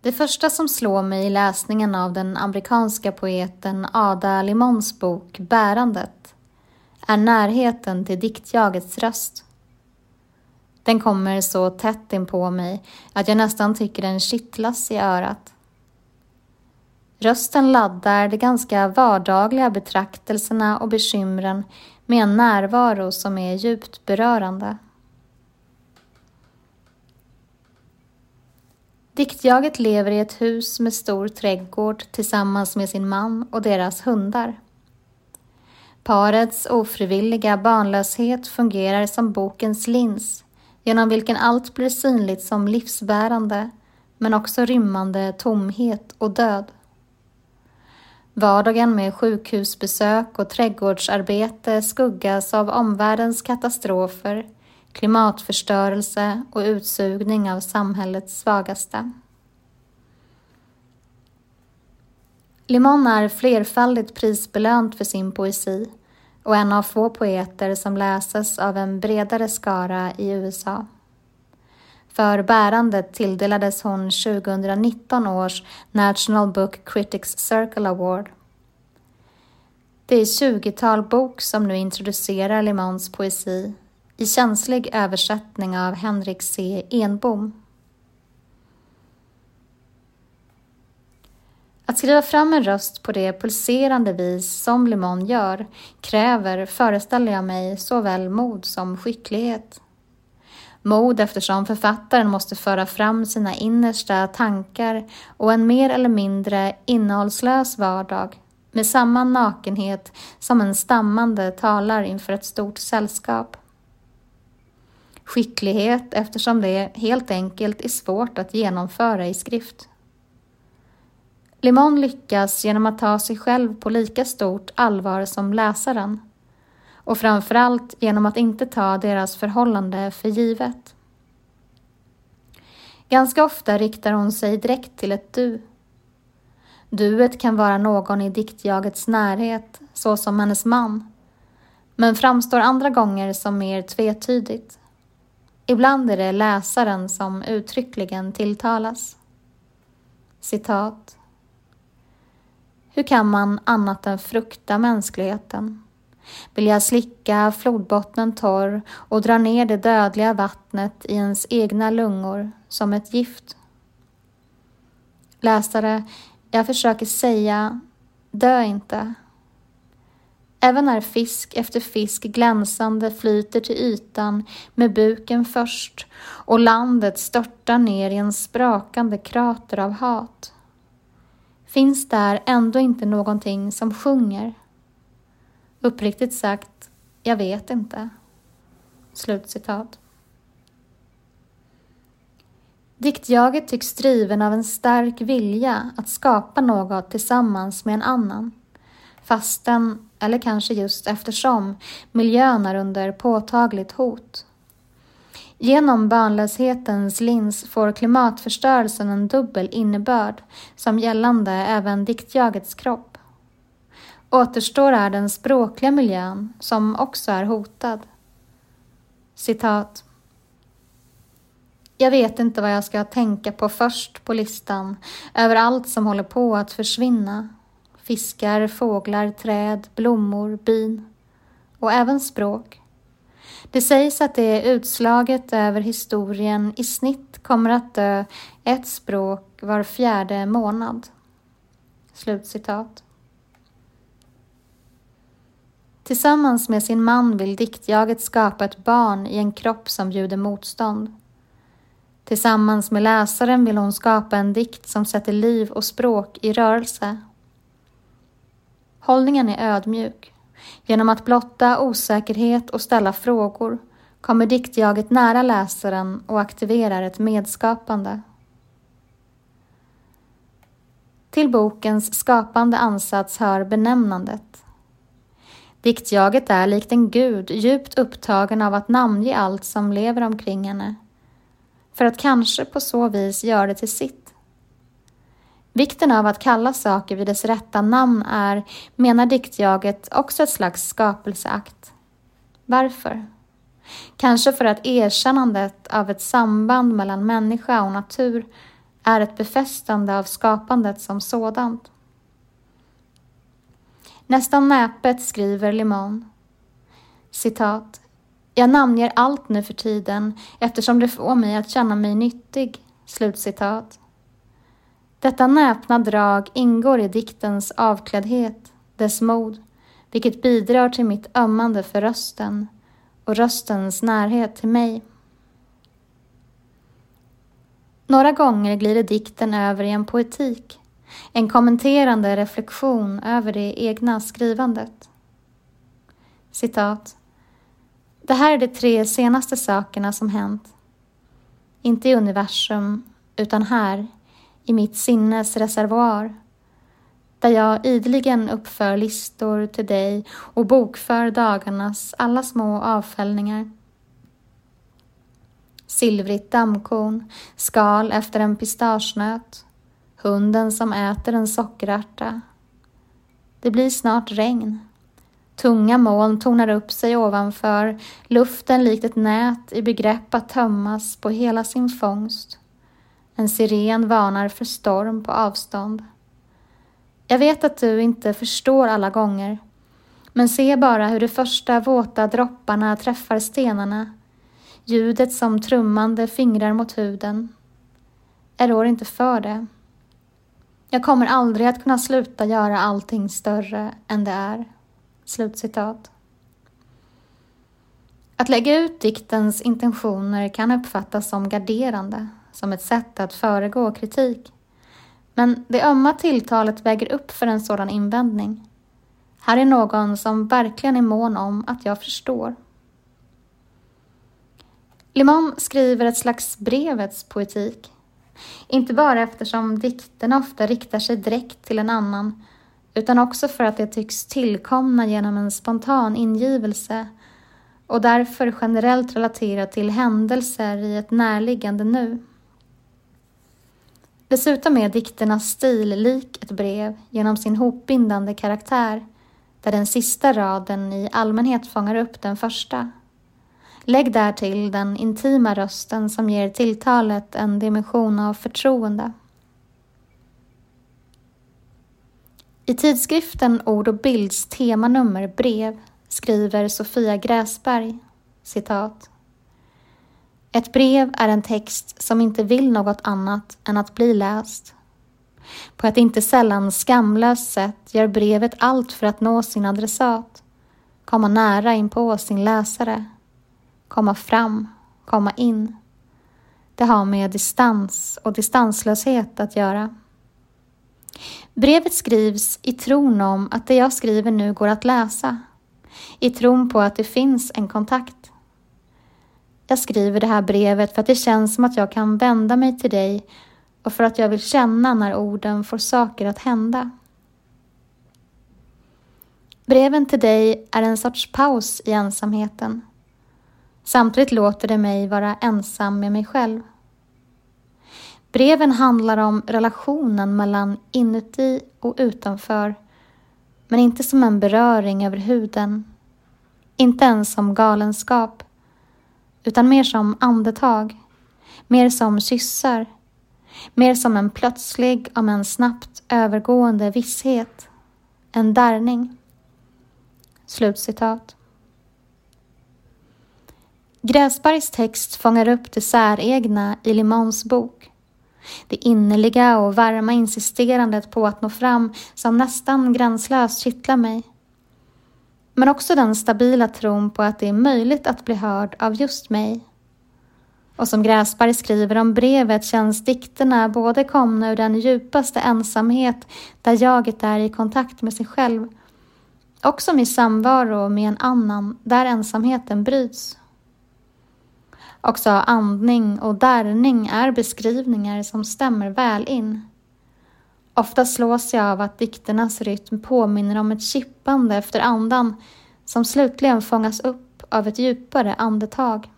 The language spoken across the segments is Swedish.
Det första som slår mig i läsningen av den amerikanska poeten Ada Limons bok Bärandet är närheten till diktjagets röst. Den kommer så tätt in på mig att jag nästan tycker den kittlas i örat. Rösten laddar de ganska vardagliga betraktelserna och bekymren med en närvaro som är djupt berörande. Diktjaget lever i ett hus med stor trädgård tillsammans med sin man och deras hundar. Parets ofrivilliga barnlöshet fungerar som bokens lins genom vilken allt blir synligt som livsbärande men också rymmande tomhet och död. Vardagen med sjukhusbesök och trädgårdsarbete skuggas av omvärldens katastrofer, klimatförstörelse och utsugning av samhällets svagaste. Limon är flerfaldigt prisbelönt för sin poesi och en av få poeter som läses av en bredare skara i USA. För bärandet tilldelades hon 2019 års National Book Critics Circle Award. Det är 20-tal bok som nu introducerar Limons poesi i känslig översättning av Henrik C. Enbom. Att skriva fram en röst på det pulserande vis som Limon gör kräver, föreställer jag mig, såväl mod som skicklighet. Mod eftersom författaren måste föra fram sina innersta tankar och en mer eller mindre innehållslös vardag med samma nakenhet som en stammande talar inför ett stort sällskap. Skicklighet eftersom det helt enkelt är svårt att genomföra i skrift. Limon lyckas genom att ta sig själv på lika stort allvar som läsaren och framförallt genom att inte ta deras förhållande för givet. Ganska ofta riktar hon sig direkt till ett du. Duet kan vara någon i diktjagets närhet, såsom hennes man, men framstår andra gånger som mer tvetydigt. Ibland är det läsaren som uttryckligen tilltalas. Citat. Hur kan man annat än frukta mänskligheten? Vill jag slicka flodbottnen torr och dra ner det dödliga vattnet i ens egna lungor som ett gift? Läsare, jag försöker säga, dö inte. Även när fisk efter fisk glänsande flyter till ytan med buken först och landet störtar ner i en sprakande krater av hat finns där ändå inte någonting som sjunger. Uppriktigt sagt, jag vet inte. Slutcitat. Diktjaget tycks driven av en stark vilja att skapa något tillsammans med en annan. Fastän, eller kanske just eftersom, miljön är under påtagligt hot. Genom barnlöshetens lins får klimatförstörelsen en dubbel innebörd som gällande även diktjagets kropp. Återstår är den språkliga miljön som också är hotad. Citat. Jag vet inte vad jag ska tänka på först på listan över allt som håller på att försvinna. Fiskar, fåglar, träd, blommor, bin och även språk. Det sägs att det utslaget över historien i snitt kommer att dö ett språk var fjärde månad. Slutcitat. Tillsammans med sin man vill diktjaget skapa ett barn i en kropp som bjuder motstånd. Tillsammans med läsaren vill hon skapa en dikt som sätter liv och språk i rörelse. Hållningen är ödmjuk. Genom att blotta osäkerhet och ställa frågor kommer diktjaget nära läsaren och aktiverar ett medskapande. Till bokens skapande ansats hör benämnandet. Diktjaget är likt en gud djupt upptagen av att namnge allt som lever omkring henne, för att kanske på så vis göra det till sitt. Vikten av att kalla saker vid dess rätta namn är, menar diktjaget, också ett slags skapelseakt. Varför? Kanske för att erkännandet av ett samband mellan människa och natur är ett befästande av skapandet som sådant. Nästan näpet skriver Limon. Citat. Jag namnger allt nu för tiden eftersom det får mig att känna mig nyttig. Slutcitat. Detta näpna drag ingår i diktens avkläddhet, dess mod, vilket bidrar till mitt ömmande för rösten och röstens närhet till mig. Några gånger glider dikten över i en poetik, en kommenterande reflektion över det egna skrivandet. Citat. Det här är de tre senaste sakerna som hänt. Inte i universum, utan här, i mitt sinnes reservoar, där jag ideligen uppför listor till dig och bokför dagarnas alla små avfällningar silvrigt dammkorn, skal efter en pistagenöt, hunden som äter en sockerärta. Det blir snart regn. Tunga moln tornar upp sig ovanför, luften likt ett nät i begrepp att tömmas på hela sin fångst. En siren varnar för storm på avstånd. Jag vet att du inte förstår alla gånger, men se bara hur de första våta dropparna träffar stenarna ljudet som trummande fingrar mot huden. Jag rår inte för det. Jag kommer aldrig att kunna sluta göra allting större än det är. Slutcitat. Att lägga ut diktens intentioner kan uppfattas som garderande, som ett sätt att föregå kritik. Men det ömma tilltalet väger upp för en sådan invändning. Här är någon som verkligen är mån om att jag förstår. Limon skriver ett slags brevets poetik. Inte bara eftersom dikterna ofta riktar sig direkt till en annan, utan också för att de tycks tillkomna genom en spontan ingivelse och därför generellt relaterat till händelser i ett närliggande nu. Dessutom är dikternas stil lik ett brev genom sin hopbindande karaktär, där den sista raden i allmänhet fångar upp den första. Lägg därtill den intima rösten som ger tilltalet en dimension av förtroende. I tidskriften Ord och Bilds temanummer Brev skriver Sofia Gräsberg citat. Ett brev är en text som inte vill något annat än att bli läst. På ett inte sällan skamlöst sätt gör brevet allt för att nå sin adressat, komma nära in på sin läsare komma fram, komma in. Det har med distans och distanslöshet att göra. Brevet skrivs i tron om att det jag skriver nu går att läsa, i tron på att det finns en kontakt. Jag skriver det här brevet för att det känns som att jag kan vända mig till dig och för att jag vill känna när orden får saker att hända. Breven till dig är en sorts paus i ensamheten. Samtidigt låter det mig vara ensam med mig själv. Breven handlar om relationen mellan inuti och utanför, men inte som en beröring över huden. Inte ens som galenskap, utan mer som andetag, mer som kyssar, mer som en plötslig, om en snabbt övergående visshet, en darrning. Slutcitat. Gräsbergs text fångar upp det säregna i Limons bok. Det innerliga och varma insisterandet på att nå fram som nästan gränslöst kittlar mig. Men också den stabila tron på att det är möjligt att bli hörd av just mig. Och som Gräsberg skriver om brevet känns dikterna både komna ur den djupaste ensamhet där jaget är i kontakt med sig själv och som i samvaro med en annan där ensamheten bryts. Också andning och darrning är beskrivningar som stämmer väl in. Ofta slås jag av att dikternas rytm påminner om ett kippande efter andan som slutligen fångas upp av ett djupare andetag.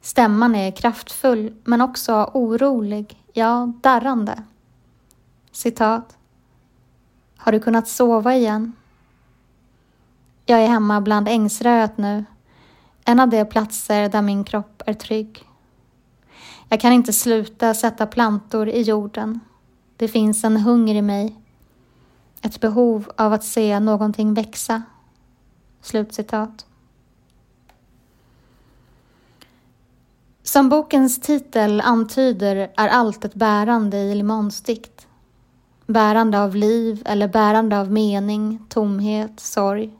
Stämman är kraftfull men också orolig, ja darrande. Citat. Har du kunnat sova igen? Jag är hemma bland ängsröet nu en av de platser där min kropp är trygg. Jag kan inte sluta sätta plantor i jorden. Det finns en hunger i mig. Ett behov av att se någonting växa. Slutcitat. Som bokens titel antyder är allt ett bärande i Limons dikt. Bärande av liv eller bärande av mening, tomhet, sorg.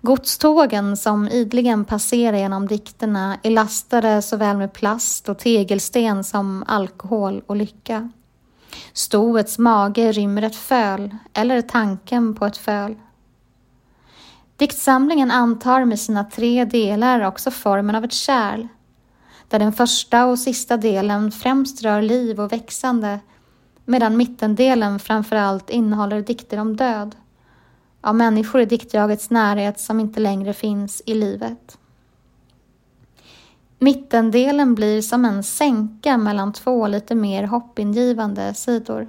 Godstågen som idligen passerar genom dikterna är lastade såväl med plast och tegelsten som alkohol och lycka. Stoets mage rymmer ett föl, eller tanken på ett föl. Diktsamlingen antar med sina tre delar också formen av ett kärl, där den första och sista delen främst rör liv och växande, medan mittendelen framför allt innehåller dikter om död, av människor i diktjagets närhet som inte längre finns i livet. Mittendelen blir som en sänka mellan två lite mer hoppingivande sidor.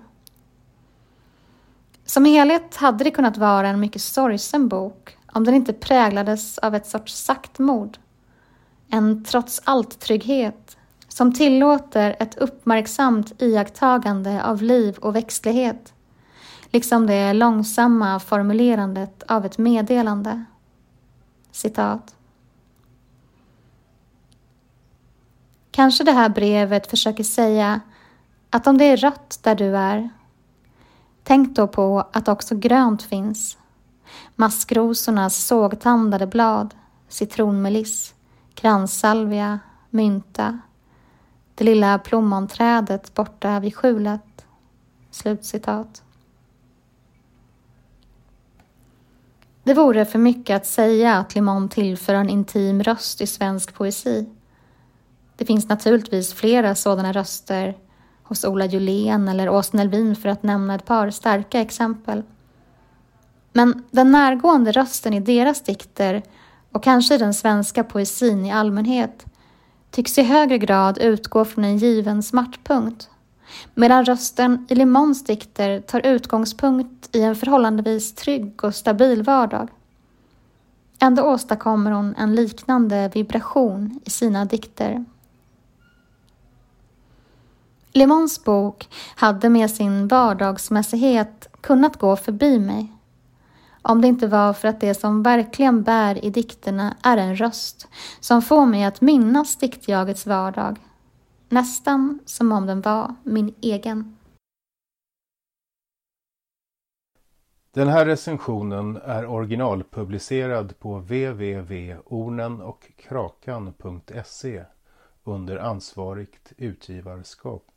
Som helhet hade det kunnat vara en mycket sorgsen bok om den inte präglades av ett sorts saktmod. En trots allt-trygghet som tillåter ett uppmärksamt iakttagande av liv och växtlighet, liksom det långsamma formulerandet av ett meddelande. Citat. Kanske det här brevet försöker säga att om det är rött där du är, tänk då på att också grönt finns. Maskrosornas sågtandade blad, citronmeliss, kranssalvia, mynta, det lilla plommonträdet borta vid skjulet. Slutcitat. Det vore för mycket att säga att Limon tillför en intim röst i svensk poesi. Det finns naturligtvis flera sådana röster hos Ola Julén eller Åsne Elvin för att nämna ett par starka exempel. Men den närgående rösten i deras dikter och kanske den svenska poesin i allmänhet tycks i högre grad utgå från en given smärtpunkt medan rösten i Limons dikter tar utgångspunkt i en förhållandevis trygg och stabil vardag. Ändå åstadkommer hon en liknande vibration i sina dikter. Limons bok hade med sin vardagsmässighet kunnat gå förbi mig. Om det inte var för att det som verkligen bär i dikterna är en röst som får mig att minnas diktjagets vardag. Nästan som om den var min egen. Den här recensionen är originalpublicerad på www.ornenochkrakan.se under ansvarigt utgivarskap.